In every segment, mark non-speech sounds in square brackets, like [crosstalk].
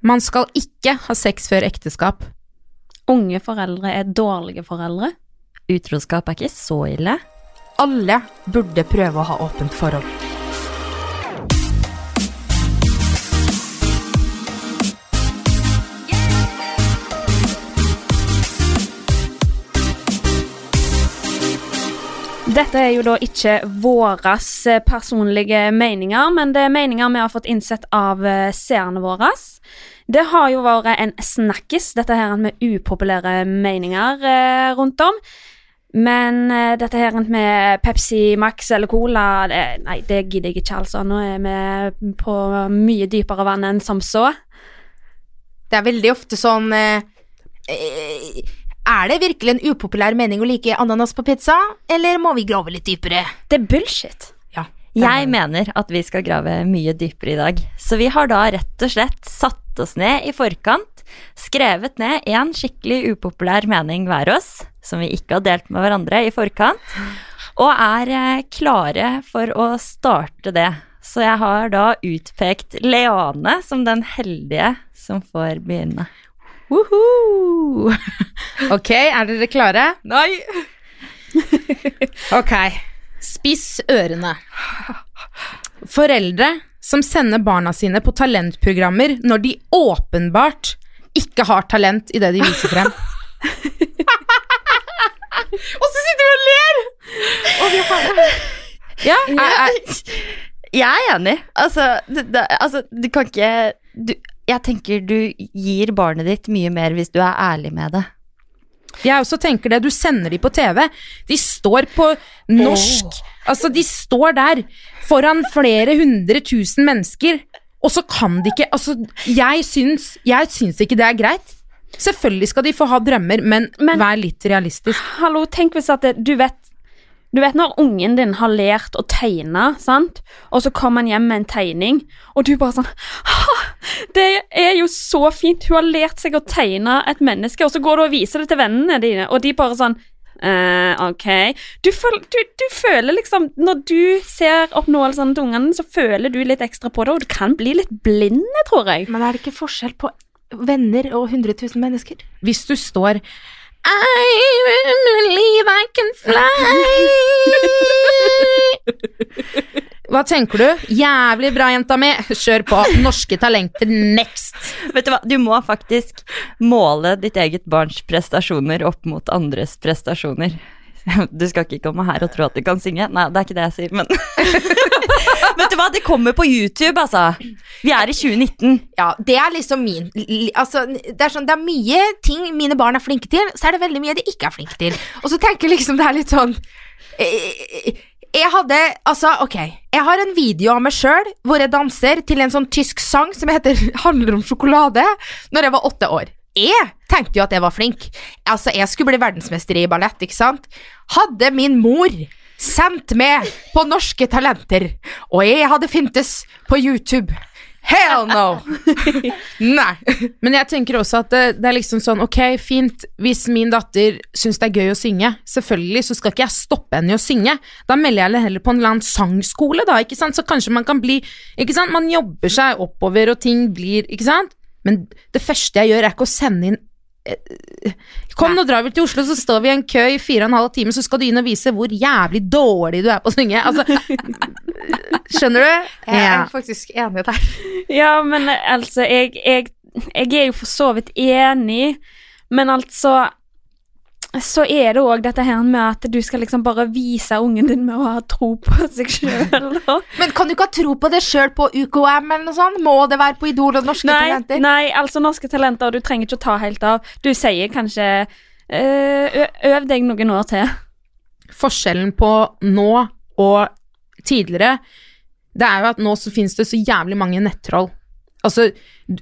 Man skal ikke ha sex før ekteskap. Unge foreldre er dårlige foreldre. Utroskap er ikke så ille. Alle burde prøve å ha åpent forhold. Dette er jo da ikke våre personlige meninger, men det er meninger vi har fått innsett av eh, seerne våre. Det har jo vært en snakkis, dette her med upopulære meninger eh, rundt om. Men eh, dette her med Pepsi Max eller Cola, det, nei, det gidder jeg ikke, altså. Nå er vi på mye dypere vann enn som så. Det er veldig ofte sånn eh, eh, Er det virkelig en upopulær mening å like ananas på pizza, eller må vi grave litt dypere? Det er bullshit. Ja. Jeg mener at vi skal grave mye dypere i dag. Så vi har da rett og slett satt oss ned i forkant, skrevet ned én skikkelig upopulær mening hver oss, som vi ikke har delt med hverandre i forkant, og er eh, klare for å starte det. Så jeg har da utpekt Leane som den heldige som får begynne. Woohoo! [laughs] Ok, er dere klare? Nei! [laughs] Ok. Spiss ørene. Foreldre som sender barna sine på talentprogrammer når de åpenbart ikke har talent i det de viser frem. [laughs] og så sitter vi og ler! [laughs] Ja, jeg, jeg, Jeg er enig. Altså, det, det, altså du kan ikke du, Jeg tenker du gir barnet ditt mye mer hvis du er ærlig med det. Jeg også tenker det. Du sender de på TV. De står på norsk Altså, de står der foran flere hundre tusen mennesker, og så kan de ikke Altså, jeg syns, jeg syns ikke det er greit. Selvfølgelig skal de få ha drømmer, men, Men- vær litt realistisk. Hallo, tenk hvis at det, du vet Du vet når ungen din har lært å tegne, sant? Og så kommer han hjem med en tegning, og du bare sånn «Ha, Det er jo så fint! Hun har lært seg å tegne et menneske, og så går du og viser det til vennene dine, og de bare sånn eh, ok. Du, føl, du, du føler liksom Når du ser oppnåelsene til ungene, så føler du litt ekstra på det, og du kan bli litt blind, tror jeg. Men er det ikke forskjell på venner og 100 000 mennesker? Hvis du står I believe I can fly. Hva tenker du? Jævlig bra, jenta mi. Kjør på. Norske talenter next. Vet du hva, du må faktisk måle ditt eget barns prestasjoner opp mot andres prestasjoner. Du skal ikke komme her og tro at du kan synge. Nei, det er ikke det jeg sier, men [laughs] Vet du hva, det kommer på YouTube, altså. Vi er i 2019. Ja, det er liksom min Altså, det er sånn, det er mye ting mine barn er flinke til, så er det veldig mye de ikke er flinke til. Og så tenker jeg liksom det er litt sånn eh, Jeg hadde Altså, ok. Jeg har en video av meg sjøl hvor jeg danser til en sånn tysk sang som heter [laughs] 'Handler om sjokolade', når jeg var åtte år. Jeg tenkte jo at jeg var flink. Altså, jeg skulle bli verdensmester i ballett, ikke sant? Hadde min mor sendt meg på Norske Talenter, og jeg hadde fintes på YouTube. Hell no! [laughs] Nei. Men jeg tenker også at det, det er liksom sånn, ok, fint, hvis min datter syns det er gøy å synge, selvfølgelig så skal ikke jeg stoppe henne i å synge. Da melder jeg henne heller på en eller annen sangskole, da, ikke sant, så kanskje man kan bli, ikke sant, man jobber seg oppover og ting blir, ikke sant? Men det første jeg gjør er ikke å sende inn Kom, nå drar vi til Oslo, så står vi i en kø i fire og en halv time, så skal du inn og vise hvor jævlig dårlig du er på å synge. Altså, [laughs] skjønner du? Jeg er Ja. faktisk enig der. [laughs] Ja, men eh, altså, jeg, jeg, jeg er jo for så vidt enig, men altså Så er det òg dette her med at du skal liksom bare vise ungen din med å ha tro på seg sjøl. Men kan du ikke ha tro på det sjøl på UKM eller noe sånt? Må det være på Idol og Norske Nei, Talenter? nei, altså norske talenter, du trenger ikke å ta helt av. Du sier kanskje øh, Øv deg noen år til. Forskjellen på nå og tidligere, det er jo at nå så finnes det så jævlig mange nettroll. Altså,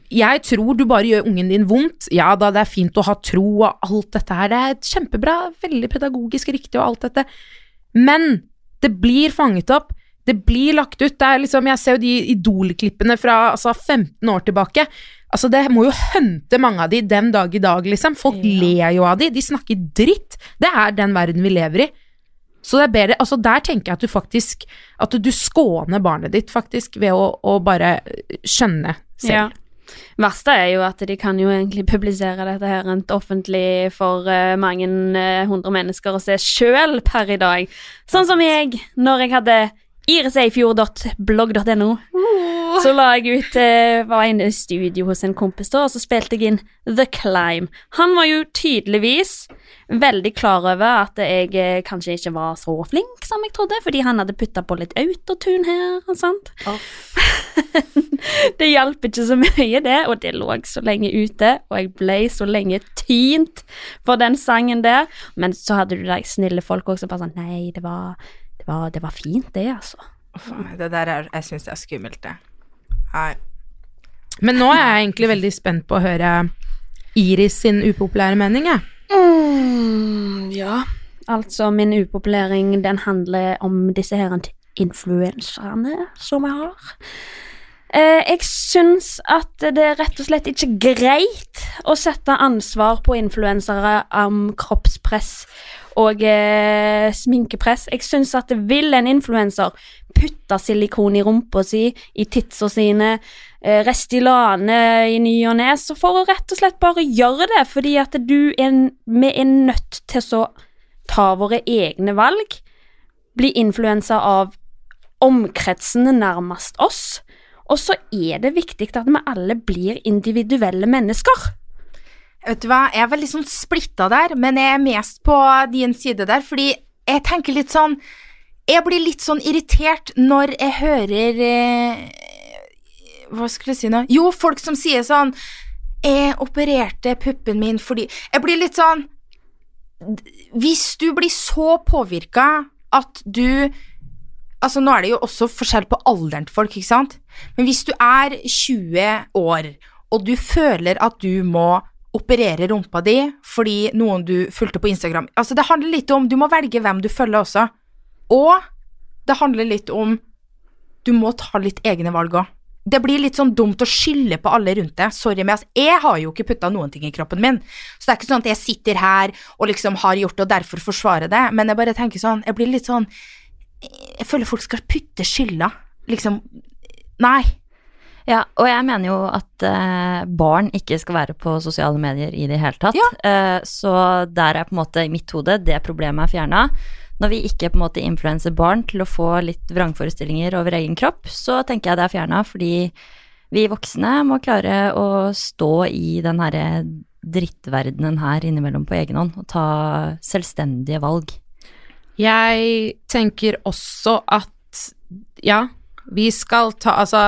jeg tror du bare gjør ungen din vondt. Ja da, det er fint å ha tro og alt dette her. Det er kjempebra, veldig pedagogisk riktig og alt dette. Men det blir fanget opp. Det blir lagt ut. Det er liksom, jeg ser jo de Idol-klippene fra altså, 15 år tilbake. Altså, det må jo hunte mange av de den dag i dag, liksom. Folk Ja. ler jo av de. De snakker dritt. Det er den verden vi lever i. Så det er bedre, altså der tenker jeg at du faktisk At du skåner barnet ditt faktisk ved å, å bare skjønne selv. Ja. Verste er jo at de kan jo egentlig publisere dette her rent offentlig for uh, mange eh, hundre mennesker å se sjøl per i dag. Sånn som jeg, når jeg hadde iriseifjord.blogg.no. [laughs] Så la jeg ut eh, Var inne i studio hos en kompis, da, og så spilte jeg inn The Climb. Han var jo tydeligvis veldig klar over at jeg eh, kanskje ikke var så flink som jeg trodde, fordi han hadde putta på litt autotune her og sånt. [laughs] det hjalp ikke så mye, det, og det lå så lenge ute, og jeg ble så lenge tynt for den sangen der. Men så hadde du de snille folk også, bare sånn Nei, det var, det var, det var fint, det, altså. Oh, det der er Jeg syns det er skummelt, det. Nei. Men nå er jeg egentlig veldig spent på å høre Iris sin upopulære mening, jeg. Mm, ja. Altså, min upopulering, den handler om disse her influenserne som jeg har. Eh, jeg syns at det er rett og slett ikke greit å sette ansvar på influensere om kroppspress og eh, sminkepress. Jeg syns at vil en influenser putte silikon i rumpa si, i titsa sine, eh, Restylane i ny og ne, så får hun rett og slett bare gjøre det, fordi at du er, vi er nødt til å ta våre egne valg, bli influensa av omkretsene nærmest oss, og så er det viktig at vi alle blir individuelle mennesker. Vet du hva, jeg er veldig sånn splitta der, men jeg er mest på din side der, fordi jeg tenker litt sånn Jeg blir litt sånn irritert når jeg hører eh, Hva skulle jeg si nå? Jo, folk som sier sånn Jeg opererte puppen min fordi Jeg blir litt sånn Hvis du blir så påvirka at du Altså, nå er det jo også forskjell på alderen til folk, ikke sant? Men hvis du er 20 år, og du føler at du må operere rumpa di fordi noen du fulgte på Instagram Altså, det handler litt om Du må velge hvem du følger også. Og det handler litt om Du må ta litt egne valg òg. Det blir litt sånn dumt å skylde på alle rundt deg. Sorry, men altså, jeg har jo ikke putta noen ting i kroppen min. Så det er ikke sånn at jeg sitter her og liksom har gjort det og derfor forsvarer det, men jeg bare tenker sånn Jeg blir litt sånn Jeg føler folk skal putte skylda. Liksom Nei. Ja, og jeg mener jo at eh, barn ikke skal være på sosiale medier i det hele tatt. Ja. Eh, så der er på en måte i mitt hode det problemet er fjerna. Når vi ikke på en måte influenser barn til å få litt vrangforestillinger over egen kropp, så tenker jeg det er fjerna, fordi vi voksne må klare å stå i den herre drittverdenen her innimellom på egen hånd og ta selvstendige valg. Jeg tenker også at ja, vi skal ta Altså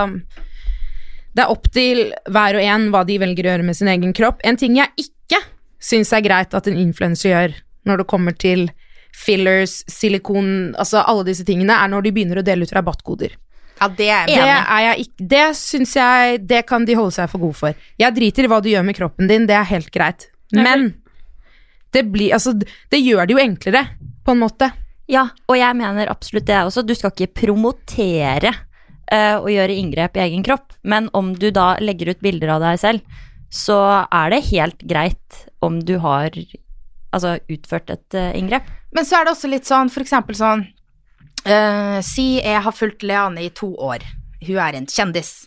Det er opp til hver og en hva de velger å gjøre med sin egen kropp. En ting jeg ikke syns er greit at en influenser gjør når det kommer til fillers, silikon, altså alle disse tingene, er når de begynner å dele ut rabattkoder. Ja, det er Det er jeg ikke Det syns jeg Det kan de holde seg for gode for. Jeg driter i hva du gjør med kroppen din, det er helt greit. Men det blir Altså, det gjør det jo enklere, på en måte. Ja, og jeg mener absolutt det også. Du skal ikke promotere eh, å gjøre inngrep i egen kropp, men om du da legger ut bilder av deg selv, så er det helt greit om du har altså, utført et uh, inngrep. Men så er det også litt sånn, for eksempel sånn uh, Si jeg har fulgt Leane i to år. Hun er en kjendis.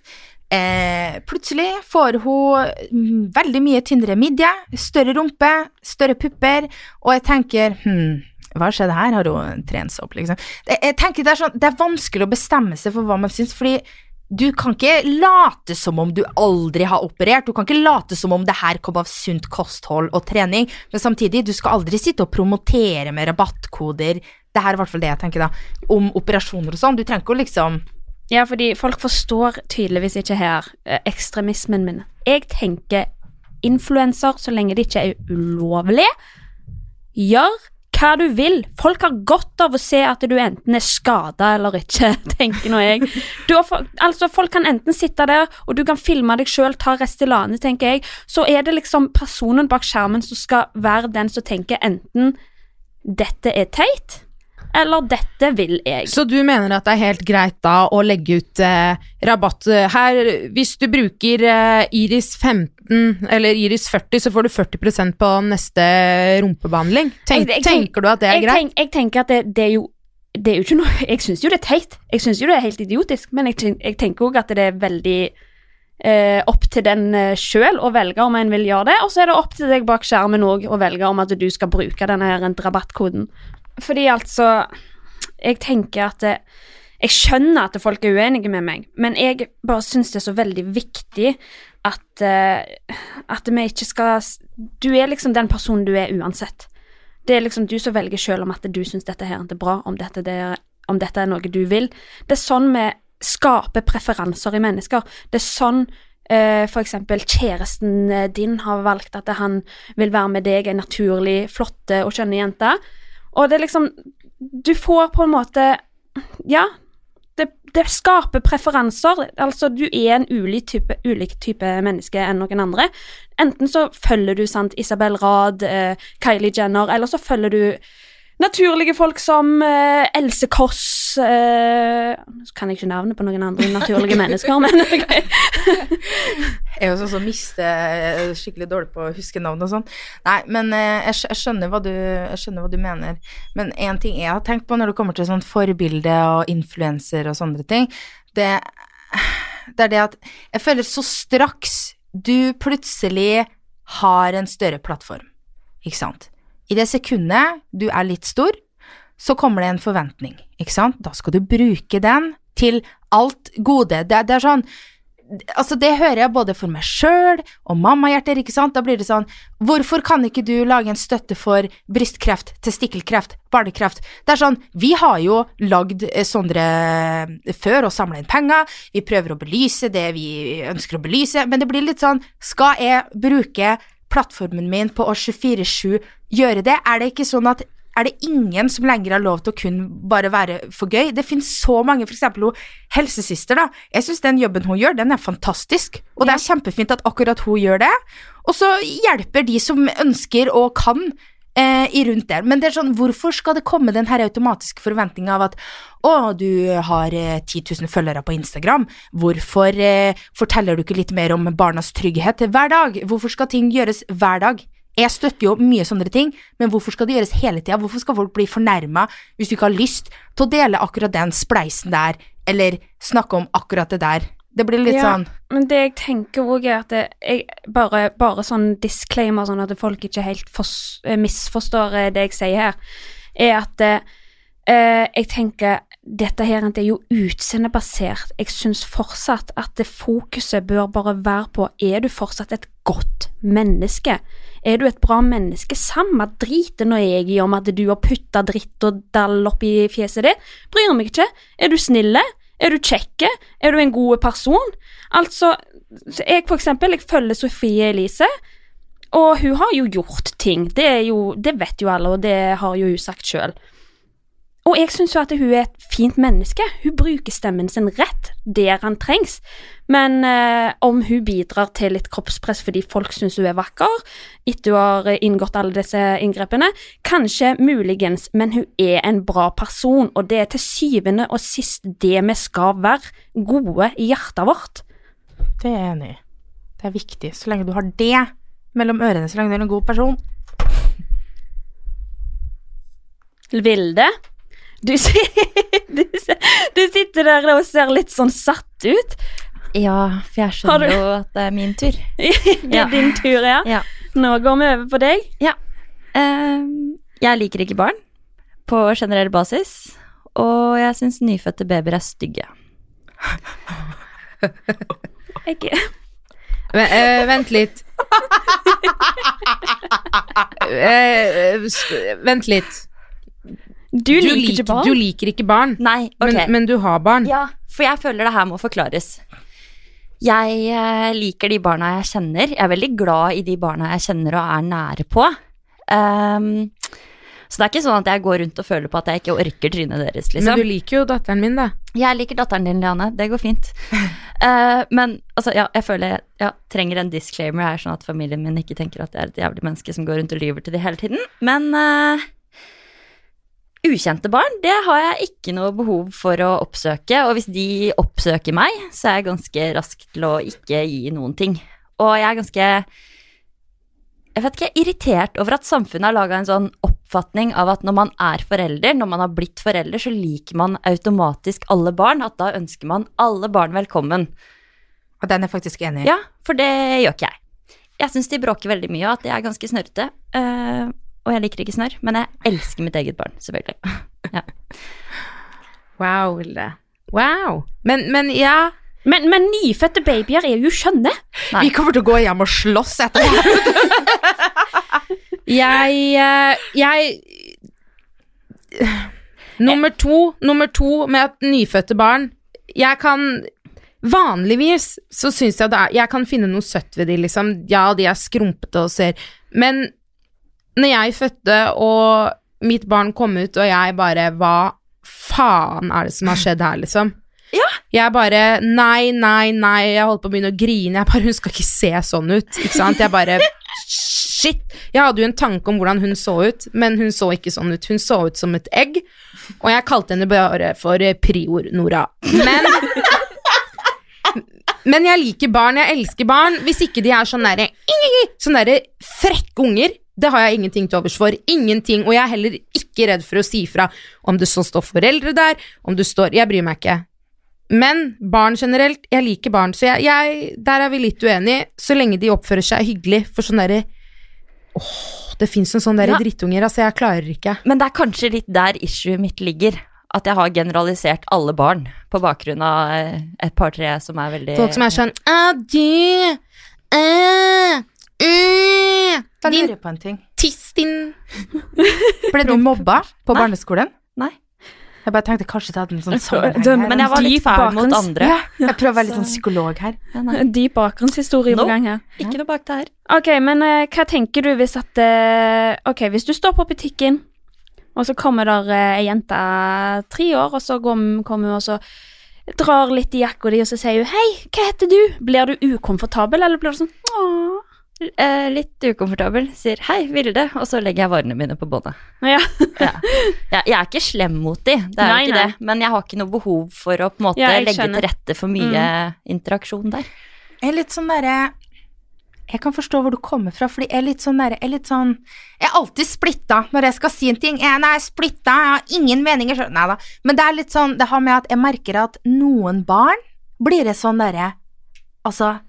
Eh, plutselig får hun veldig mye tynnere midje, større rumpe, større pupper, og jeg tenker hm, hva skjedde her? Har hun trent seg opp, liksom? Jeg tenker det er, sånn, det er vanskelig å bestemme seg for hva man syns, fordi du kan ikke late som om du aldri har operert, du kan ikke late som om det her kom av sunt kosthold og trening, men samtidig, du skal aldri sitte og promotere med rabattkoder, det her er i hvert fall det jeg tenker da, om operasjoner og sånn, du trenger ikke å liksom Ja, fordi folk forstår tydeligvis ikke her eh, ekstremismen min. Jeg tenker influenser, så lenge det ikke er ulovlig, gjør hva du vil. Folk har godt av å se at du enten er skada eller ikke, [laughs] tenker nå jeg. Har, altså, folk kan enten sitte der, og du kan filme deg sjøl, ta Restylane, tenker jeg. Så er det liksom personen bak skjermen som skal være den som tenker enten dette er teit, eller dette vil jeg. Så du mener at det er helt greit da å legge ut eh, rabatt eh, her Hvis du bruker eh, Iris 15 eller Iris 40, så får du 40% på neste rumpebehandling. Tenk, Jeg- jeg tenker du at det er jeg, greit? jeg tenker at det, det er jo det er jo ikke noe [laughs] Jeg syns jo det er teit. Jeg syns jo det er helt idiotisk, men jeg, jeg tenker òg at det er veldig eh, opp til den eh, sjøl å velge om en vil gjøre det, og så er det opp til deg bak skjermen òg å velge om at du skal bruke denne her rabattkoden. Fordi altså Jeg tenker at det, Jeg skjønner at folk er uenige med meg, men jeg bare syns det er så veldig viktig at, eh, at vi ikke skal Du er liksom den personen du er uansett. Det er liksom du som velger sjøl om at du syns dette her er bra, om dette, det er, om dette er noe du vil. Det er sånn vi skaper preferanser i mennesker. Det er sånn Uh, for eksempel kjæresten eh, din har valgt at han vil være med deg, en naturlig, flotte og skjønne jente. Og det er liksom Du får på en måte Ja, det, det skaper preferanser. Altså, du er en ulik type, ulik type menneske enn noen andre. Enten så følger du sant, Isabel Rad, eh, Kylie Jenner, eller så følger du naturlige folk som eh, Else Kåss eh, Så kan jeg ikke navnet på noen andre naturlige [laughs] mennesker, men [laughs] ok. Jeg er jo sånn som mister er skikkelig dårlig på å huske navn og sånn. Nei, men eh, jeg, jeg, skjønner hva du, jeg skjønner hva du mener. Men en ting jeg har tenkt på når det kommer til sånn forbilde og influenser og sånne ting, det, det er det at jeg føler så straks du plutselig har en større plattform, ikke sant. I det sekundet du er litt stor, så kommer det en forventning, ikke sant. Da skal du bruke den til alt gode. Det, det er sånn Altså, det hører jeg både for meg sjøl og mammahjerter, ikke sant. Da blir det sånn Hvorfor kan ikke du lage en støtte for brystkreft, testikkelkreft, barnekreft? Det er sånn Vi har jo lagd eh, sånne før og samla inn penger. Vi prøver å belyse det vi ønsker å belyse, men det blir litt sånn Skal jeg bruke plattformen min på år 24-7 gjøre det? Er det ikke sånn at er det ingen som lenger har lov til å kun bare være for gøy? Det finnes så mange, eksempel hun helsesøster, da. Jeg syns den jobben hun gjør, den er fantastisk, og det er kjempefint at akkurat hun gjør det. Og så hjelper de som ønsker og kan eh, i rundt der. Men det er sånn, hvorfor skal det komme den her automatiske forventninga av at å, du har eh, 10 000 følgere på Instagram, hvorfor eh, forteller du ikke litt mer om barnas trygghet hver dag? Hvorfor skal ting gjøres hver dag? Jeg støtter jo mye sånne ting, men hvorfor skal det gjøres hele tida? Hvorfor skal folk bli fornærma hvis du ikke har lyst til å dele akkurat den spleisen der, eller snakke om akkurat det der? Det blir litt Ja, sånn Men det jeg tenker òg, er at jeg, bare, bare sånn disclaimer, sånn at folk ikke helt eh, misforstår eh, det jeg sier her, er at eh, eh, jeg tenker dette her det er jo utseendebasert. Jeg syns fortsatt at det fokuset bør bare være på er du fortsatt et godt menneske. Er du et bra menneske? Samme driten nå jeg i om at du har putta dritt og dall oppi fjeset ditt. Bryr meg ikke. Er du snille? Er du kjekke? Er du en god person? Altså, jeg for eksempel, jeg følger Sofie Elise, og hun har jo gjort ting. Det, jo, det vet jo alle, og det har jo hun sagt sjøl. Og jeg syns jo at hun er et fint menneske. Hun bruker stemmen sin rett der han trengs. Men eh, om hun bidrar til litt kroppspress fordi folk syns hun er vakker etter hun har inngått alle disse inngrepene, kanskje muligens, men hun er en bra person, og det er til syvende og sist det vi skal være. Gode i hjertet vårt. Det er jeg enig i. Det er viktig. Så lenge du har det mellom ørene, så lenge du er en god person. Vilde, du, [laughs] du, du sitter der og ser litt sånn satt ut. Ja, for jeg skjønner jo at det er min tur. [laughs] Det er Ja. din tur, ja. Ja. Nå går vi over på deg. Ehm, jeg liker ikke barn på generell basis, og jeg syns nyfødte babyer er stygge. [laughs] Ikke Men, uh, vent litt. Uh, vent litt. Du, liker ikke barn? Du liker ikke barn, Nei, okay. men, men du har barn. Ja, for jeg føler det her må forklares. Jeg eh, liker de barna jeg kjenner. Jeg er veldig glad i de barna jeg kjenner og er nære på. Um, så det er ikke sånn at jeg går rundt og føler på at jeg ikke orker trynet deres, Men liksom. du liker jo datteren min, da. Jeg liker datteren din, Liane. Det går fint. uh, [laughs] men altså, ja, jeg føler jeg ja, trenger en disclaimer her, sånn at familien min ikke tenker at jeg er et jævlig menneske som går rundt og lyver til de hele tiden. Men eh, ukjente barn, det har jeg ikke noe behov for å oppsøke. Og hvis de oppsøker meg, så er jeg ganske rask til å ikke gi noen ting. Og jeg er ganske jeg vet ikke, irritert over at samfunnet har laga en sånn oppfatning av at når man er forelder, når man har blitt forelder, så liker man automatisk alle barn. At da ønsker man alle barn velkommen. Og den er faktisk enig i. Ja, for det gjør ikke jeg. Jeg syns de bråker veldig mye, og at de er ganske snørrete. Eh, og jeg liker ikke snørr, men jeg elsker mitt eget barn, selvfølgelig. [laughs] Ja. Wow, Hilde. Wow. Men, men ja Men, men nyfødte babyer er jo skjønne. Nei. Vi kommer til å gå hjem og slåss etter det. [laughs] Jeg eh, Jeg Nummer to, nummer to med at nyfødte barn. Jeg kan Vanligvis så syns jeg det er Jeg kan finne noe søtt ved de, liksom. Ja, de er skrumpete og ser Men når jeg fødte, og mitt barn kom ut, og jeg bare Hva faen er det som har skjedd her, liksom? [laughs] Ja. Jeg bare Nei, nei, nei. Jeg holdt på å begynne å grine. Jeg bare Hun skal ikke se sånn ut, ikke sant? Jeg bare Shit! Jeg hadde jo en tanke om hvordan hun så ut, men hun så ikke sånn ut. Hun så ut som et egg, og jeg kalte henne bare for Prior-Nora. Men [laughs] Men jeg liker barn, jeg elsker barn. Hvis ikke de er sånn derre Sånn derre frekke unger, det har jeg ingenting til overs for. Ingenting. Og jeg er heller ikke redd for å si fra om det så står foreldre der, om det står Jeg bryr meg ikke. Men barn generelt, jeg liker barn, så jeg, jeg Der er vi litt uenige, så lenge de oppfører seg hyggelig. For sånn derre Åh, det fins noen sånn derre Ja. drittunger, altså. Jeg klarer ikke. Men det er kanskje litt der issuet mitt ligger. At jeg har generalisert alle barn på bakgrunn av eh, et par-tre som er veldig Folk som er sånn Adjø, æ, ah, Da Din lurer på en ting. tiss, din [laughs] Ble du mobba på Nei. barneskolen? Nei. Jeg bare tenkte kanskje det hadde en sånn sammenheng her. Men jeg var litt fæl mot andre. ja, jeg prøver å være litt sånn psykolog her. Ja. En dyp bakgrunnshistorie Nå. på gang her. Ikke noe bak det her. Ok, men uh, hva tenker du hvis at uh, Ok, hvis du står på butikken, og så kommer der uh, ei jente tre år, og så kommer hun og så drar litt i jakka di, og så sier hun 'Hei, hva heter du?' Blir du ukomfortabel, eller blir du sånn 'Åh'? Eh, litt ukomfortabel. Sier 'hei, Vilde', og så legger jeg varene mine på båndet. Ja. Ja. Jeg, jeg er ikke slem mot de, det er Nei, jo ikke nei. det. Men jeg har ikke noe behov for å på en måte Ja, legge skjønner. til rette for mye interaksjon der. Jeg er litt sånn derre Jeg kan forstå hvor du kommer fra, fordi jeg er litt sånn derre Jeg er litt sånn Jeg er alltid splitta når jeg skal si en ting. Jeg er splitta, jeg har ingen meninger sjøl. Nei da. Men det er litt sånn Det har med at jeg merker at noen barn blir det sånn derre Altså,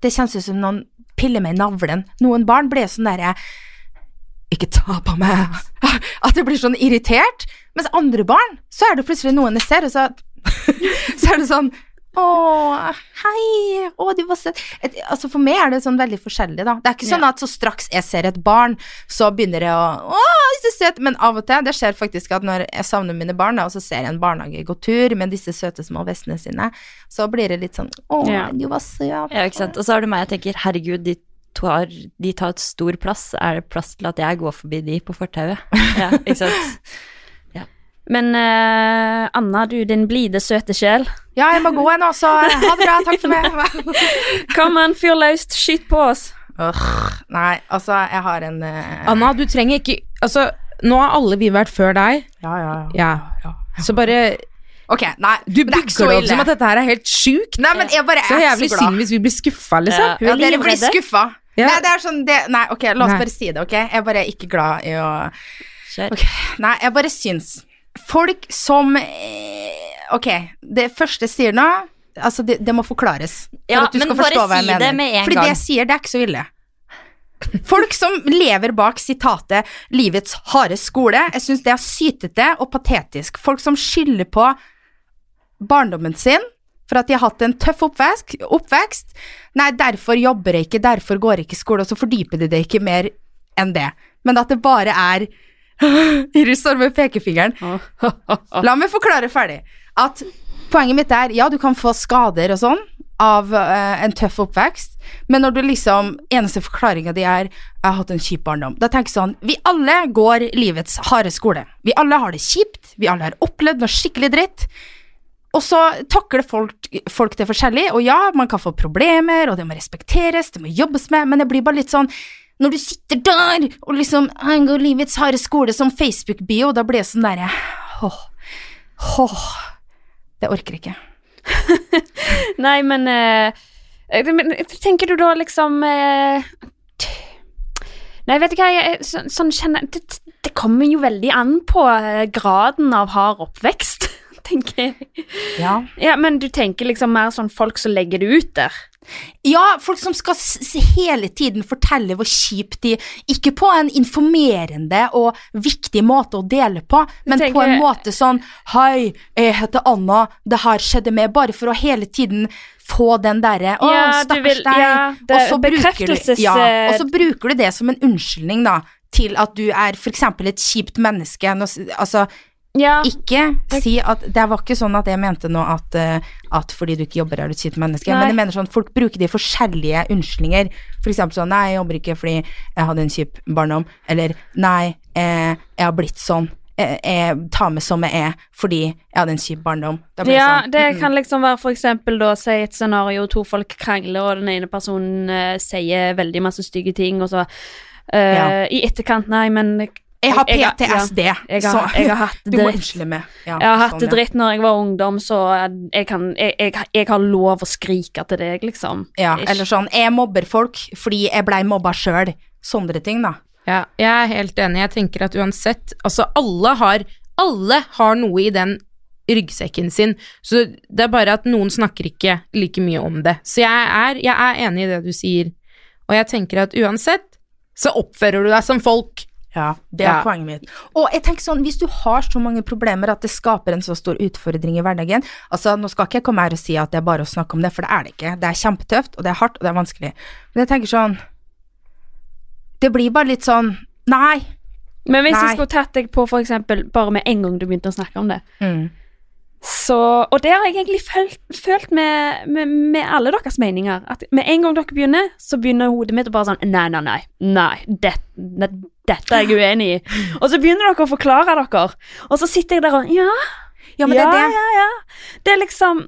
det kjennes ut som noen piller meg i navlen. Noen barn blir sånn derre Ikke ta på meg [laughs] At jeg blir sånn irritert. Mens andre barn, så er det plutselig noen jeg ser, og så [laughs] Så er det sånn å, hei, å, du var søt. Altså For meg er det sånn veldig forskjellig, da. Det er ikke sånn at så straks jeg ser et barn, så begynner jeg å Å, så søt. Men av og til, det skjer faktisk at når jeg savner mine barn, da, og så ser jeg en barnehage gå tur med disse søte små vestene sine, så blir det litt sånn Å, Ja. du var søt. Ja, ikke sant. Og så har du meg, jeg tenker herregud, de tar, de tar et stor plass. Er det plass til at jeg går forbi de på fortauet? [laughs] Ja, ikke sant. Men uh, Anna, du din blide, søte sjel. Ja, jeg må gå nå, så ha det bra. Takk for meg. [laughs] Kom an, fyr løst, skyt på oss. Ugh, nei, altså, jeg har en uh... Anna, du trenger ikke Altså, nå har alle vi vært før deg. Ja, ja, ja. Ja. Så bare Ok, nei, Du er bygger det opp som at dette her er helt sjukt. Nei, men jeg bare Så er jævlig så glad. synd hvis vi blir skuffa, liksom. Ja. Ja, er dere blir skuffa. Ja. Nei, det er sånn det, Nei, ok, la oss Nei. bare si det, ok? Jeg er ikke glad i å Kjør. Okay. Nei, jeg bare syns Folk som eh, Ok, det første jeg sier nå Altså, det, det må forklares. For Ja, at du men skal forstå hva jeg si det mener. med en Fordi gang. det jeg sier, det er ikke så ille. Folk som lever bak sitatet 'livets harde skole', jeg syns det er sytete og patetisk. Folk som skylder på barndommen sin for at de har hatt en tøff oppvekst, oppvekst. Nei, derfor jobber jeg ikke, derfor går jeg ikke i skole, og så fordyper de det ikke mer enn det. Men at det bare er [laughs] Iris står med pekefingeren. La meg forklare ferdig. At poenget mitt er, ja, du kan få skader og sånn av uh, en tøff oppvekst, men når du liksom Eneste forklaringa di er 'jeg har hatt en kjip barndom', da tenker jeg sånn Vi alle går livets harde skole. Vi alle har det kjipt, vi alle har opplevd noe skikkelig dritt. Og så takler folk, folk det forskjellig, og ja, man kan få problemer, og det må respekteres, det må jobbes med, men det blir bare litt sånn når du sitter der og liksom angår går livets harde skole som Facebook-bio, da blir jeg sånn derre Åh, åh, det orker jeg ikke. [laughs] Nei, men, eh, eh, Tenker du da liksom eh, Nei, vet du hva, jeg, så, sånn kjenner det, det kommer jo veldig an på eh, graden av hard oppvekst, tenker jeg. Ja. Ja, men du tenker liksom mer sånn folk som legger det ut der. Ja, folk som skal hele tiden fortelle hvor kjipt de Ikke på en informerende og viktig måte å dele på, men tenker- på en måte sånn Hei, jeg heter Anna, det her skjedde med Bare for å hele tiden få den derre Å, Ja, stakkars deg. ja, og, så bruker du, bekreftelses- ja, og så bruker du det som en unnskyldning, da, til at du er eksempel et kjipt menneske. Altså, Ja, ikke si at Det var ikke sånn at jeg mente nå at, eh, at fordi du ikke jobber er du et kjipt menneske, Nei. men jeg mener sånn folk bruker de forskjellige unnskyldninger. For eksempel sånn Nei, jeg jobber ikke fordi jeg hadde en kjip barndom. Eller Nei, eh, jeg har blitt sånn. Jeg, jeg tar meg som jeg er fordi jeg hadde en kjip barndom. Ja sånn, det mm. kan liksom være for eksempel da si et scenario to folk krangler, og den ene personen uh, sier veldig masse stygge ting, og så Uh, Ja. i etterkant Nei, men jeg, har jeg- jeg- PTSD, jeg har, så jeg har hatt [laughs] du må unnskylde meg. Ja, Jeg har hatt sånn, det ja. dritt når jeg var ungdom, så jeg, kan, jeg, jeg, jeg har lov å skrike til deg, liksom. Ja, eller sånn Jeg mobber folk fordi jeg blei mobba sjøl. Sånne ting, da. Ja, jeg er helt enig. Jeg tenker at uansett Altså, alle har Alle har noe i den ryggsekken sin, så det er bare at noen snakker ikke like mye om det. Så jeg er, jeg er enig i det du sier, og jeg tenker at uansett så oppfører du deg som folk. Ja, det er Ja. poenget mitt. Og jeg tenker sånn, hvis du har så mange problemer at det skaper en så stor utfordring i hverdagen Altså, nå skal ikke jeg komme her og si at det er bare å snakke om det, for det er det ikke. Det er kjempetøft, og det er hardt, og det er vanskelig. Men jeg tenker sånn Det blir bare litt sånn Nei. Men hvis Nei. jeg skulle tatt deg på for eksempel bare med en gang du begynte å snakke om det, Mm. Så Og det har jeg egentlig følt, følt med, med, med alle deres meninger. At med en gang dere begynner, så begynner hodet mitt å bare sånn Nei, nei, nei. nei det, ne, dette er jeg uenig i. [laughs] Og så begynner dere å forklare dere, og så sitter jeg der og Ja, Ja, men ja, det er det. ja, ja. Det er liksom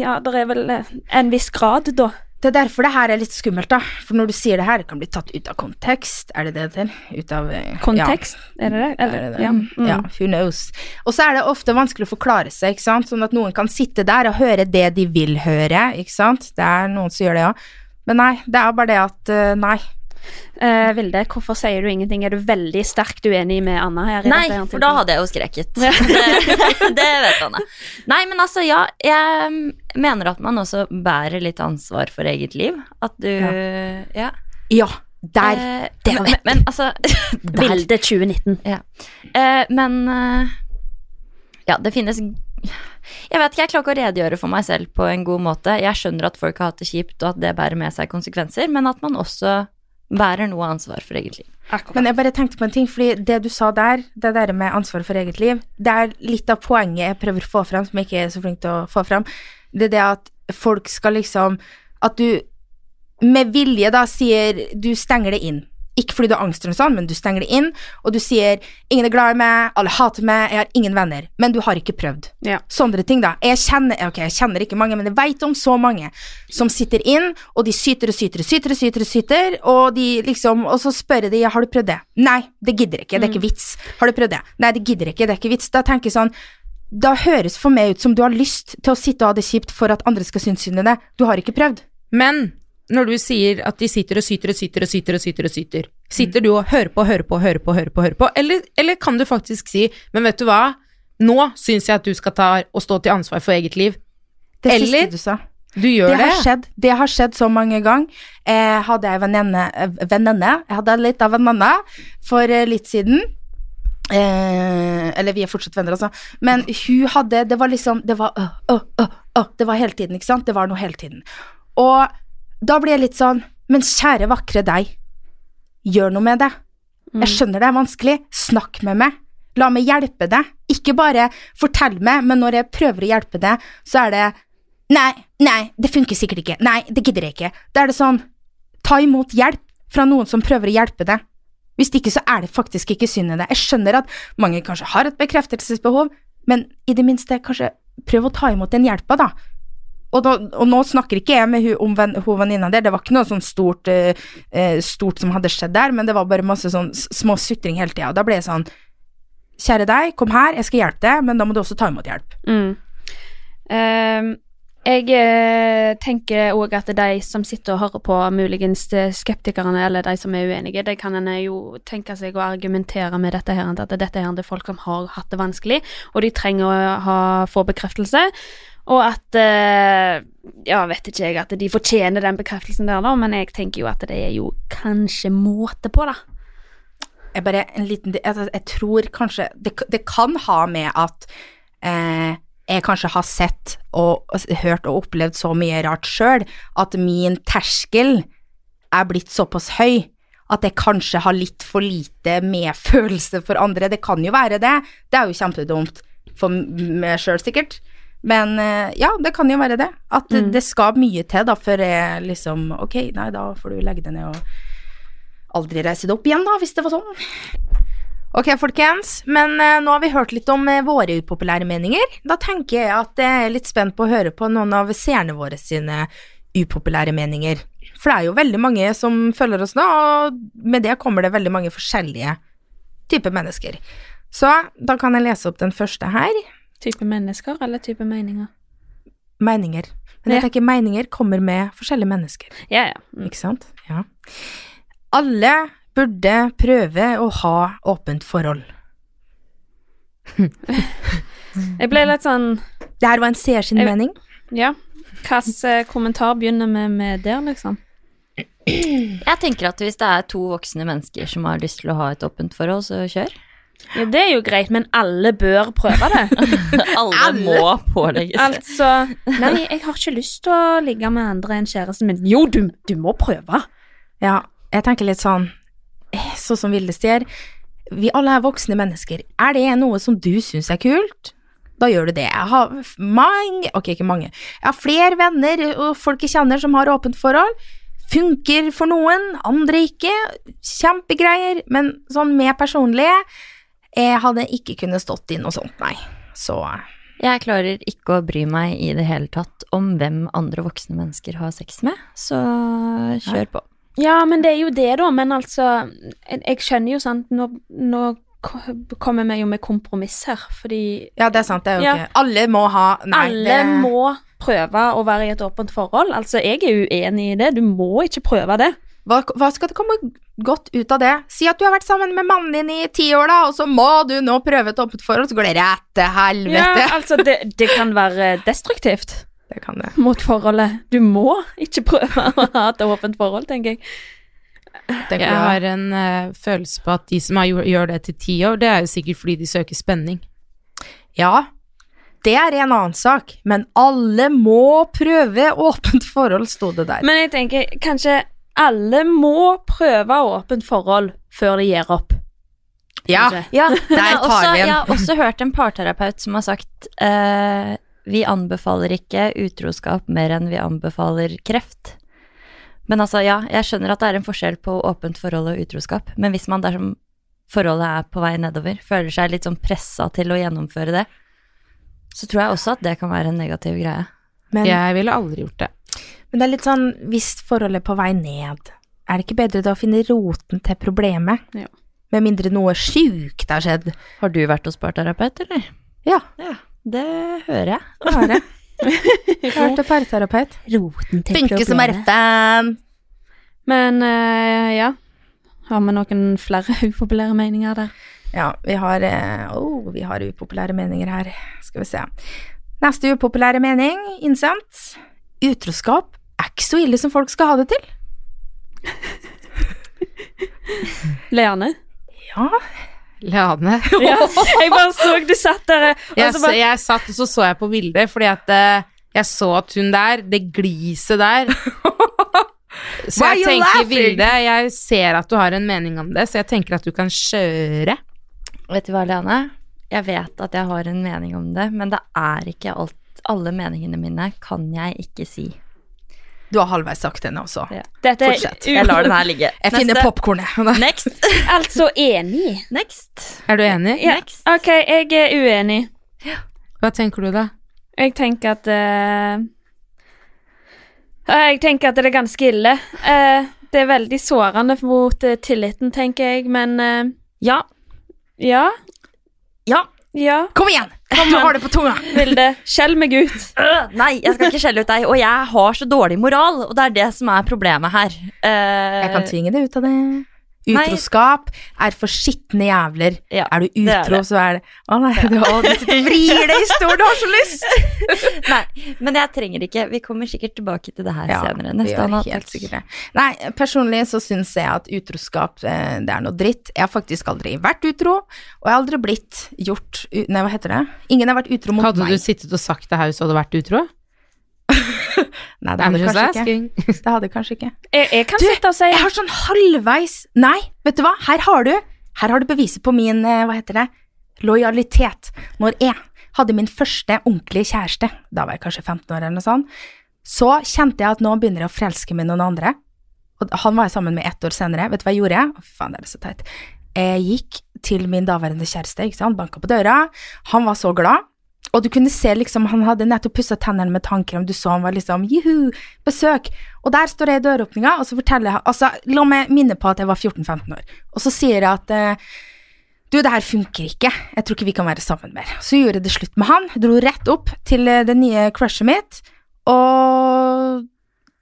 Ja, det er vel eh, en viss grad, da. Det er derfor det her er litt skummelt, da. For når du sier det her, det kan bli tatt ut av kontekst. Er det det det? Ut av Kontekst, ja. Er det det? Er det det? ja. Mm. ja, who knows. Og så er det ofte vanskelig å forklare seg, ikke sant. Sånn at noen kan sitte der og høre det de vil høre, ikke sant. Det er noen som gjør det òg. Men nei, det er bare det at eh, nei. Eh, Vilde, hvorfor sier du ingenting? Er du veldig sterkt uenig med Anna her? Nei, for da hadde jeg jo skreket. [laughs] Det, det vet Anne. Nei, men altså, ja. Jeg mener at man også bærer litt ansvar for eget liv. At du Ja. Ja, der. Eh, det men, men altså. [laughs] Vilde 2019. Eh, men eh, Ja, det finnes Jeg vet ikke, jeg klarer ikke å redegjøre for meg selv på en god måte. Jeg skjønner at folk har hatt det kjipt, og at det bærer med seg konsekvenser, men at man også bærer noe ansvar for eget liv. Men jeg bare tenkte på en ting, fordi det du sa der, det der med ansvar for eget liv, det er litt av poenget jeg prøver å få fram, som jeg ikke er så flink til å få fram. Det er det at folk skal liksom At du med vilje da sier Du stenger det inn. Ikke fordi du har angst eller noe sånt, men du stenger det inn, og du sier 'ingen er glad i meg, alle hater meg, jeg har ingen venner', men du har ikke prøvd. Ja. Sånne ting, da. Jeg kjenner, okay, jeg kjenner ikke mange, men jeg vet om så mange som sitter inn, og de syter og syter og syter og syter, og syter, og de liksom, og så spør jeg de, har du prøvd det? Nei, det gidder ikke, det er ikke vits. Har du prøvd det? Nei, det gidder ikke, det er ikke vits. Da tenker jeg sånn, da høres for meg ut som du har lyst til å sitte og ha det kjipt for at andre skal synes synd i det. Du har ikke prøvd. Men når du sier at de sitter og syter og syter og syter og syter, og syter sitter du og hører på, hører på, hører på, hører på, hører på, eller, eller kan du faktisk si, men vet du hva, nå syns jeg at du skal ta og stå til ansvar for eget liv. Det Eller- siste du sa. Du gjør Det det. har skjedd. Det har skjedd så mange ganger. Jeg hadde ei venninne eh, Venninne. Jeg hadde litt av en venninne for eh, litt siden. Eh, eller vi er fortsatt venner, altså. Men hun hadde Det var liksom Det var øh, øh, øh, øh, Det var hele tiden, ikke sant? Det var noe hele tiden. Og da blir jeg litt sånn Men kjære, vakre deg. Gjør noe med det. Jeg skjønner det er vanskelig. Snakk med meg. La meg hjelpe deg. Ikke bare fortell meg, men når jeg prøver å hjelpe deg, så er det Nei, nei, det funker sikkert ikke. Nei, det gidder jeg ikke. Da er det sånn Ta imot hjelp fra noen som prøver å hjelpe deg. Hvis ikke, så er det faktisk ikke synd i det. Jeg skjønner at mange kanskje har et bekreftelsesbehov, men i det minste kanskje prøv å ta imot den hjelpa, da. Og, da, og nå snakker ikke jeg med hun om hun venninna der, det var ikke noe sånn stort, eh, stort som hadde skjedd der, men det var bare masse sånn små sutring hele tida. Da ble jeg sånn Kjære deg, kom her, jeg skal hjelpe deg, men da må du også ta imot hjelp. Mm. Ehm, Jeg eh, tenker òg at de som sitter og hører på, muligens skeptikerne eller de som er uenige, de kan en jo tenke seg å argumentere med dette her, at dette her er folk som har hatt det vanskelig, og de trenger å ha, få bekreftelse. Og at eh, Ja, vet ikke jeg at de fortjener den bekreftelsen der, da, men jeg tenker jo at det er jo kanskje måte på, da. Jeg bare en liten altså, Jeg tror kanskje Det, det kan ha med at eh, jeg kanskje har sett og, og hørt og opplevd så mye rart sjøl at min terskel er blitt såpass høy at jeg kanskje har litt for lite medfølelse for andre. Det kan jo være det. Det er jo kjempedumt for meg sjøl, sikkert. Men eh, ja, det kan jo være det. At det, Mm. det skal mye til da før jeg liksom Ok, nei, da får du legge deg ned og aldri reise deg opp igjen, da, hvis det var sånn. Ok, folkens, men eh, nå har vi hørt litt om eh, våre upopulære meninger. Da tenker jeg at jeg er litt spent på å høre på noen av seerne våre sine upopulære meninger. For det er jo veldig mange som følger oss nå, og med det kommer det veldig mange forskjellige typer mennesker. Så da kan jeg lese opp den første her. Type mennesker eller type meninger? Meninger. Men jeg tenker meninger kommer med forskjellige mennesker. Ja, ja. Mm. Ikke sant? Ja. Alle burde prøve å ha åpent forhold. [laughs] Jeg ble litt sånn Det her var en seer sin mening. Ja. Hvilken kommentar begynner vi med der, liksom? [clears throat] Jeg tenker at hvis det er to voksne mennesker som har lyst til å ha et åpent forhold, så kjør. Ja, det er jo greit, men alle bør prøve det. [laughs] Alle, må pålegges det. altså Nei, jeg har ikke lyst til å ligge med andre enn kjæresten min. Jo, du, du må prøve. Ja, jeg tenker litt sånn eh, Sånn som Vilde sier. Vi alle er voksne mennesker. Er det noe som du syns er kult? Da gjør du det. Jeg har mange Ok, ikke mange. Jeg har flere venner og folk jeg kjenner som har åpent forhold. Funker for noen, andre ikke. Kjempegreier. Men sånn med personlige Jeg hadde ikke kunnet stått i noe sånt, nei. Så Jeg klarer ikke å bry meg i det hele tatt om hvem andre voksne mennesker har sex med, så kjør på. Ja, men det er jo det, da. Men altså Jeg, jeg skjønner jo, sant Nå, nå kommer vi jo med kompromiss her, fordi Ja, det er sant. Det er jo Ja. ikke Alle må ha Nei, alle det, må prøve å være i et åpent forhold. Altså, jeg er uenig i det. Du må ikke prøve det. Hva, hva skal det komme godt ut av det? Si at du har vært sammen med mannen din i ti år, da, og så må du nå prøve et åpent forhold, så går det rett til Ja, [laughs] altså, det, det kan være destruktivt Det kan det. mot forholdet. Du må ikke prøve å ha et åpent forhold, tenker jeg. Tenker Jeg har en uh, følelse på at de som har, gjør, det til ti år, det er jo sikkert fordi de søker spenning. Ja, det er en annen sak, men alle må prøve åpent forhold, sto det der. Men jeg tenker kanskje alle må prøve åpent forhold før de gir opp. ja. Ja, Der tar vi en. jeg har også hørt en parterapeut som har sagt eh, vi anbefaler ikke utroskap mer enn vi anbefaler kreft. Men altså, ja, jeg skjønner at det er en forskjell på åpent forhold og utroskap, men hvis man dersom forholdet er på vei nedover, føler seg litt sånn pressa til å gjennomføre det, så tror jeg også at det kan være en negativ greie. men, Jeg ville aldri gjort det. men det er litt sånn, hvis forholdet er på vei ned, er det ikke bedre da å finne roten til problemet? Ja. Med mindre noe sjukt har skjedd. Har du vært hos parterapeut, eller? Ja, Ja, det hører jeg. det [laughs] har jeg. Har Funke parterapeut. Roten Funker som R5. Men uh, ja. Har vi noen flere [laughs] upopulære meninger der? Ja, vi har, eh, oh, vi har upopulære meninger her. Skal vi se. Neste upopulære mening, innsendt. Utroskap er ikke så ille som folk skal ha det til. [laughs] Leane? Ja, Leane. [laughs] Ja, jeg bare så du satt der. Og Jeg, bare, jeg satt og så så jeg på bildet, fordi at eh, jeg så at hun der, det gliset der [laughs] Så jeg tenker. Vilde, jeg ser at du har en mening om det, så jeg tenker at du kan kjøre. Vet du hva, Leane? Jeg vet at jeg har en mening om det, men det er ikke alt Alle meningene mine kan jeg ikke si. Du har halvveis sagt det nå også. Ja. dette fortsett. Jeg lar den her ligge. [laughs] Jeg finner popkornet. [laughs] Next. [laughs] altså enig. Next. Er du enig? Ja. Next. Ok, jeg er uenig. Hva tenker du da? Jeg tenker at uh, Jeg tenker at det er ganske ille. Uh, det er veldig sårende mot uh, tilliten, tenker jeg, men Ja. ja. Ja. Ja. Kom igjen! Du har det på tunga! Vilde, skjell meg ut. Nei, jeg skal ikke skjelle ut deg. Og jeg har så dårlig moral, og det er det som er problemet her. Uh, Jeg kan tvinge deg ut av det. Utroskap er for skitne jævler. Ja, er du det er utro, det. så er det Å nei, du, å, du vrir deg i stolen, du har så lyst! [laughs] Nei, men jeg trenger ikke. Vi kommer sikkert tilbake til det her senere. vi Neste gjør helt sikkert det. Nei, personlig så syns jeg at utroskap, eh, det er noe dritt. Jeg har faktisk aldri vært utro, og jeg har aldri blitt gjort Nei, hva heter det? Ingen har vært utro mot meg. Hadde meg. du sittet og sagt det her hvis du hadde vært utro? [laughs] Nei, det hadde kanskje ikke. [laughs] Det hadde kanskje ikke. Jeg, jeg kan Du, sitte og si Jeg har sånn halvveis Nei, vet du hva? Her har du Her har du beviset på min, eh, hva heter det, lojalitet. Når jeg hadde min første ordentlige kjæreste, da var jeg kanskje 15 år eller noe sånt, så kjente jeg at nå begynner jeg å forelske meg i noen andre. Og han var jeg sammen med ett år senere. Vet du hva jeg gjorde? Fy faen, det er så teit. Jeg gikk til min daværende kjæreste, ikke sant, banka på døra. Han var så glad. Og du kunne se liksom, han hadde nettopp pussa tennene med tannkrem, du så han var liksom juhu, besøk. Og der står jeg i døråpninga, og så forteller jeg Altså, la meg minne på at jeg var 14-15 år. Og så sier jeg at du, det her funker ikke, jeg tror ikke vi kan være sammen mer. Så gjorde jeg det slutt med han, dro rett opp til eh, det nye crushet mitt, og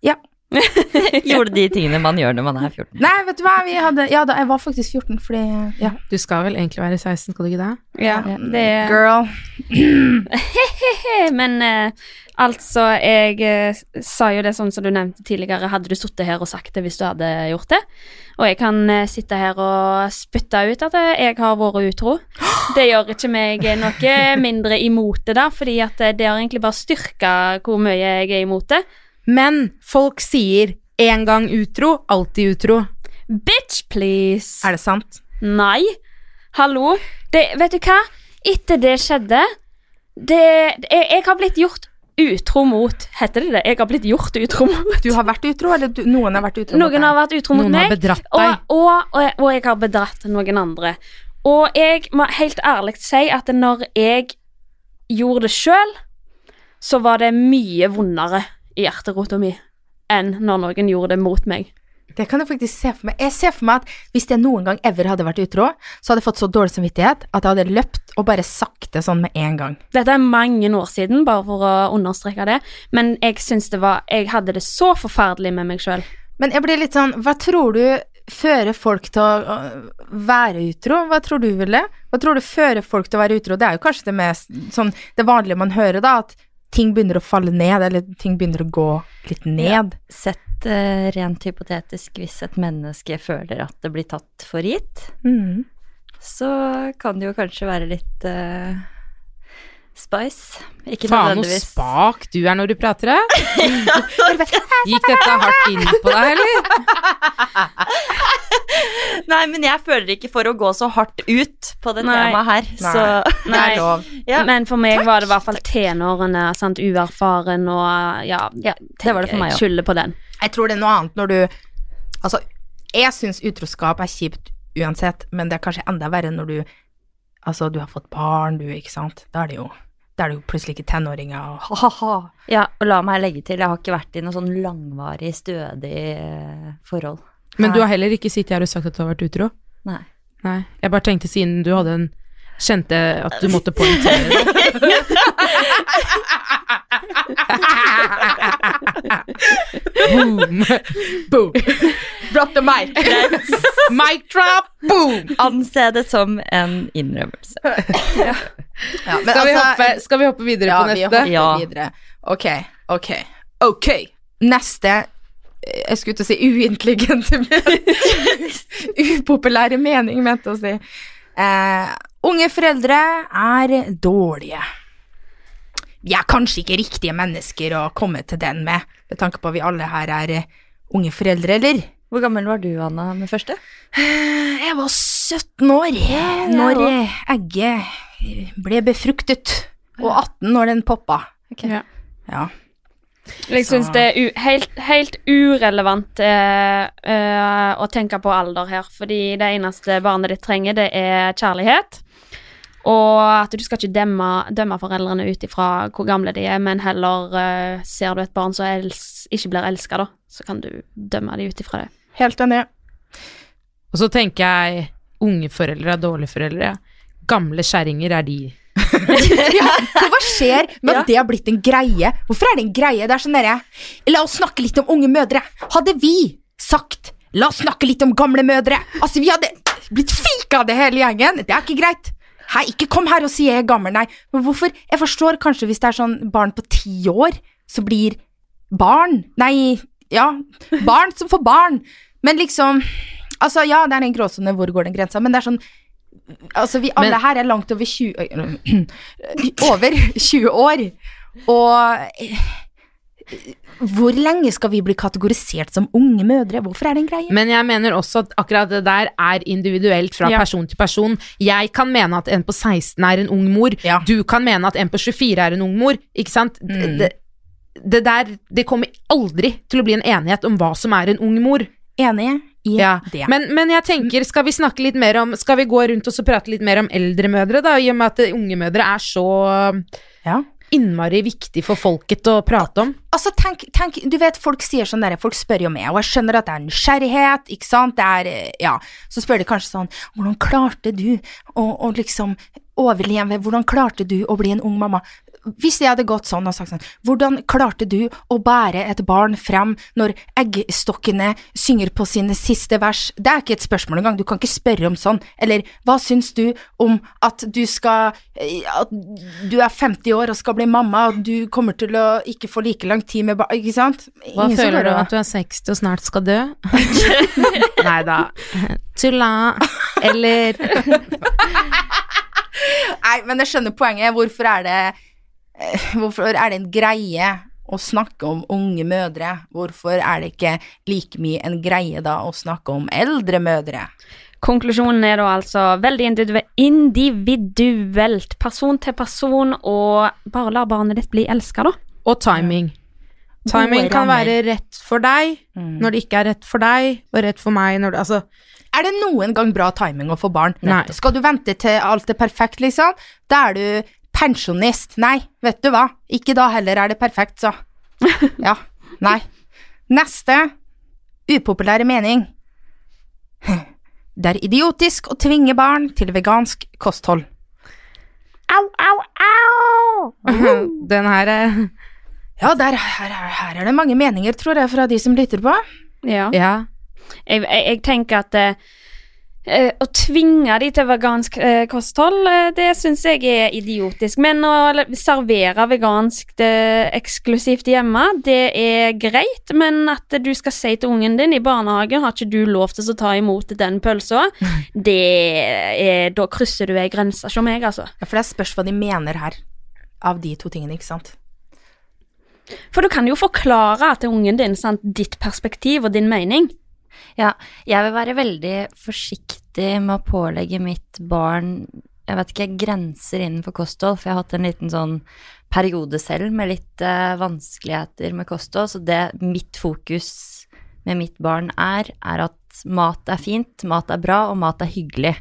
ja. [laughs] Gjorde de tingene man gjør når man er 14. Nei, vet du hva, vi hadde Ja da, jeg var faktisk 14, fordi Ja. Du skal vel egentlig være 16, skal du ikke det? ja, det er Girl. [laughs] Men eh, altså, jeg eh, sa jo det sånn som du nevnte tidligere, hadde du sittet her og sagt det hvis du hadde gjort det? Og jeg kan eh, sitte her og spytte ut at eh, jeg har vært utro. Det gjør ikke meg noe mindre imot det, da, fordi at eh, det har egentlig bare styrka hvor mye jeg er imot det. Men folk sier en gang utro, alltid utro. Bitch, please! Er det sant? Nei. Hallo. Det, vet du hva? Etter det skjedde det, jeg, jeg har blitt gjort utro mot Heter det det? Jeg har blitt gjort utro mot. Du har vært utro, eller du, noen har vært utro mot deg? Noen har vært utro mot Noen har bedratt bedratt og, deg. og, og, og jeg har bedratt noen andre. Og jeg må helt ærlig si at når jeg gjorde det sjøl, så var det mye vondere i hjerterota mi enn når noen gjorde det mot meg. Det kan jeg faktisk se for meg. Jeg ser for meg at hvis jeg noen gang ever hadde vært utro, så hadde jeg fått så dårlig samvittighet at jeg hadde løpt og bare sagt det sånn med en gang. Dette er mange år siden, bare for å understreke det, men jeg syns det var Jeg hadde det så forferdelig med meg sjøl. Men jeg blir litt sånn, hva tror du fører folk til å være utro? Hva tror du, Ville? Hva tror du fører folk til å være utro? Det er jo kanskje det mest sånn det vanlige man hører, da, at ting begynner å falle ned, eller ting begynner å gå litt ned. Sett uh, rent hypotetisk, hvis et menneske føler at det blir tatt for gitt, Mm. så kan det jo kanskje være litt uh, spice. Ikke Faen, noe spak du er når du prater, [laughs] det? Gikk dette hardt inn på deg, eller? [laughs] [laughs] Nei, men jeg føler ikke for å gå så hardt ut på det Nei. temaet her, Nei. så Det er lov. ja. Men for meg var det i hvert fall tenårene, sant, uerfaren og ja, Ja, det var det for meg jeg også. skylder på den. Jeg tror det er noe annet når du Altså, jeg syns utroskap er kjipt uansett, men det er kanskje enda verre når du Altså, du har fått barn, du, ikke sant. Da er det jo Da er det jo plutselig ikke tenåringer og ha-ha-ha. Ja, og la meg legge til, jeg har ikke vært i noe sånn langvarig, stødig eh, forhold. Men du har heller ikke sittet her og sagt at du har vært utro? Nei. Nei. Jeg bare tenkte siden du hadde en Kjente at du måtte poengtere det. Boom. [laughs] Boom. Drop the mic! [laughs] Mic drop, boom! Anse det som en innrømmelse. Ja, men Skal vi, altså- hoppe, skal vi hoppe videre ja, på vi neste? hopper Ja. videre. Ok, ok, ok. Neste Jeg skulle til å si uintelligente [laughs] Upopulære mening, mente jeg å si. Eh, unge foreldre er dårlige. Vi er kanskje ikke riktige mennesker å komme til den med, med tanke på at vi alle her er unge foreldre, eller? Hvor gammel var du, Anna, med første? Eh, Jeg var 17 år når eh, egget ble befruktet, og 18 når den poppa. Ja. Ja. Jeg syns det er u helt, helt urelevant eh, eh, å tenke på alder her, fordi det eneste barnet ditt trenger, det er kjærlighet. Og at du skal ikke dømme, dømme foreldrene ut ifra hvor gamle de er, men heller eh, ser du et barn som els ikke blir elska, da, så kan du dømme de ut ifra det. Helt enig. Og så tenker jeg unge foreldre er dårlige foreldre. Gamle kjerringer er de. [laughs] ja, hva skjer med at det har blitt en greie? Hvorfor er det en greie? Det er sånn derre La oss snakke litt om unge mødre. Hadde vi sagt La oss snakke litt om gamle mødre. Altså, vi hadde blitt fika av det hele gjengen. Det er ikke greit. Hei, ikke kom her og si jeg er gammel, nei. Men hvorfor? Jeg forstår kanskje hvis det er sånn barn på ti år som blir barn. Nei, ja, barn som får barn. Men liksom Altså, ja, det er en gråsone, hvor går den grensa? Men det er sånn Altså, vi alle Men- her er langt over 20 [clears throat] Over 20 år. Og eh, hvor lenge skal vi bli kategorisert som unge mødre? Hvorfor er det en greie? Men jeg mener også at akkurat det der er individuelt fra Ja. person til person. Jeg kan mene at en på 16 er en ung mor. Ja. Du kan mene at en på 24 er en ung mor. Ikke sant? Mm. Det, det der Det kommer aldri til å bli en enighet om hva som er en ung mor. Enig Ja. det. Men, men jeg tenker, skal vi snakke litt mer om Skal vi gå rundt og så prate litt mer om eldre mødre, da? I og med at eh, unge mødre er så ja. innmari viktig for folket å prate om. Altså, tenk, tenk, du vet, folk sier sånn der, folk spør jo meg, og jeg skjønner at det er nysgjerrighet, ikke sant, det er, eh, ja, så spør de kanskje sånn, hvordan klarte du å, å liksom overleve, hvordan klarte du å bli en ung mamma? Hvis jeg hadde gått sånn og sagt sånn, hvordan klarte du å bære et barn frem når eggstokkene synger på sine siste vers? Det er ikke et spørsmål engang, du kan ikke spørre om sånn. Eller, hva syns du om at du skal, eh, at du er 50 år og skal bli mamma, og du kommer til å ikke få like lang tid med barn, ikke sant? Hva Ingen som føler du at du er 60 og snart skal dø? [laughs] Nei da. Tulla. Eller [laughs] Nei, men jeg skjønner poenget. Hvorfor er det Hvorfor er det en greie å snakke om unge mødre? Hvorfor er det ikke like mye en greie da å snakke om eldre mødre? Konklusjonen er da altså veldig individuelt, person til person, og bare la barnet ditt bli elska, da. Og timing. Timing kan være rett for deg når det ikke er rett for deg, og rett for meg når det Altså, Er det noen gang bra timing å få barn? Nei. Skal du vente til alt er perfekt, liksom? Da er du pensjonist. Nei, vet du hva? Ikke da heller er det perfekt, så. [laughs] Ja. Nei. Neste upopulære mening. Det er idiotisk å tvinge barn til vegansk kosthold. Au, au, au! [laughs] den her er Ja, der, her, her, er det mange meninger, tror jeg, fra de som lytter på. Ja. Ja. Jeg, jeg, jeg tenker at eh, eh, å tvinge de til vegansk eh, kosthold, eh, det syns jeg er idiotisk. Men å servere vegansk eksklusivt hjemme, det er greit. Men at du skal si til ungen din i barnehagen har ikke du lov til å ta imot den pølsa, [laughs] da krysser du ei grense som meg, altså. Ja, for det spørs hva de mener her, av de to tingene, ikke sant? For du kan jo forklare til ungen din sant, ditt perspektiv og din mening. Ja, jeg vil være veldig forsiktig med å pålegge mitt barn jeg vet ikke, grenser innenfor kosthold, for jeg har hatt en liten sånn periode selv med litt uh, vanskeligheter med kosthold, så det mitt fokus med mitt barn er, er at mat er fint, mat er bra, og mat er hyggelig.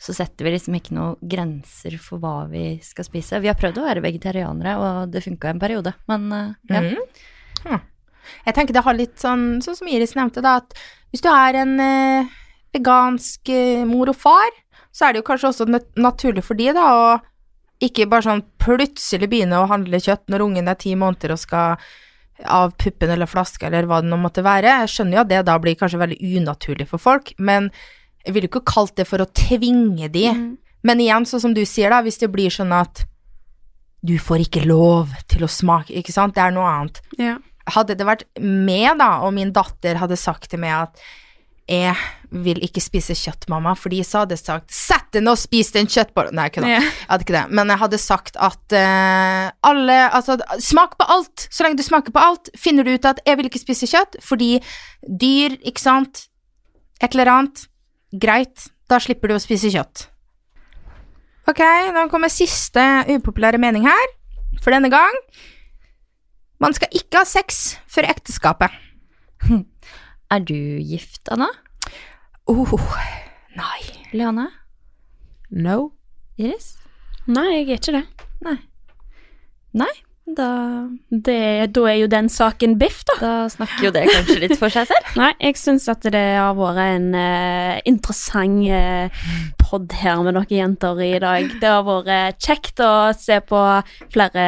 Så setter vi liksom ikke noen grenser for hva vi skal spise. Vi har prøvd å være vegetarianere, og det funka en periode, men uh, ja. Mhm. Jeg tenker det har litt sånn, sånn som Iris nevnte, da, at hvis du er en eh, vegansk eh, mor og far, så er det jo kanskje også nat- naturlig for de da, å ikke bare sånn plutselig begynne å handle kjøtt når ungen er ti måneder og skal av puppen eller flaske eller hva det nå måtte være. Jeg skjønner jo at det da blir kanskje veldig unaturlig for folk, men jeg ville jo ikke kalt det for å tvinge de. Men igjen, sånn som du sier da, hvis det blir sånn at du får ikke lov til å smake, ikke sant, det er noe annet Ja. Hadde det vært meg, da, og min datter hadde sagt til meg at jeg vil ikke spise kjøtt, mamma, fordi så hadde jeg sagt sett deg ned og spis den kjøttbollen Nei, kødda. Ja. Jeg hadde ikke det. Men jeg hadde sagt at uh, alle Altså, smak på alt. Så lenge du smaker på alt, finner du ut at jeg vil ikke spise kjøtt fordi dyr, ikke sant, et eller annet, greit, da slipper du å spise kjøtt. Ok, nå kommer siste upopulære mening her, for denne gang. Man skal ikke ha sex før ekteskapet. [laughs] Er du gift, Anna? Oh, nei. Liane? No. Iris? Nei, jeg er ikke det. Nei. Nei? Da, Det, da er jo den saken biff, da. da snakker jo det kanskje litt for seg selv. [laughs] Nei, jeg syns at det har vært en uh, interessant uh, pod her med dere jenter i dag. Det har vært kjekt å se på flere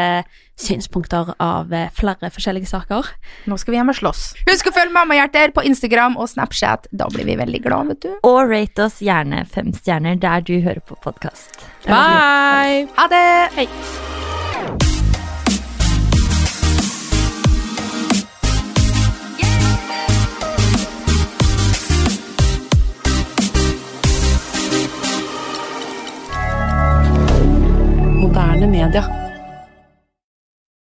synspunkter av eh, flere forskjellige saker. Nå skal vi hjem og slåss. Husk å følge Mammahjerter på Instagram og Snapchat. Da blir vi veldig glad, vet du. Og rate oss gjerne fem stjerner der du hører på podkast. Bye! Ha det! Hei. Moderne media.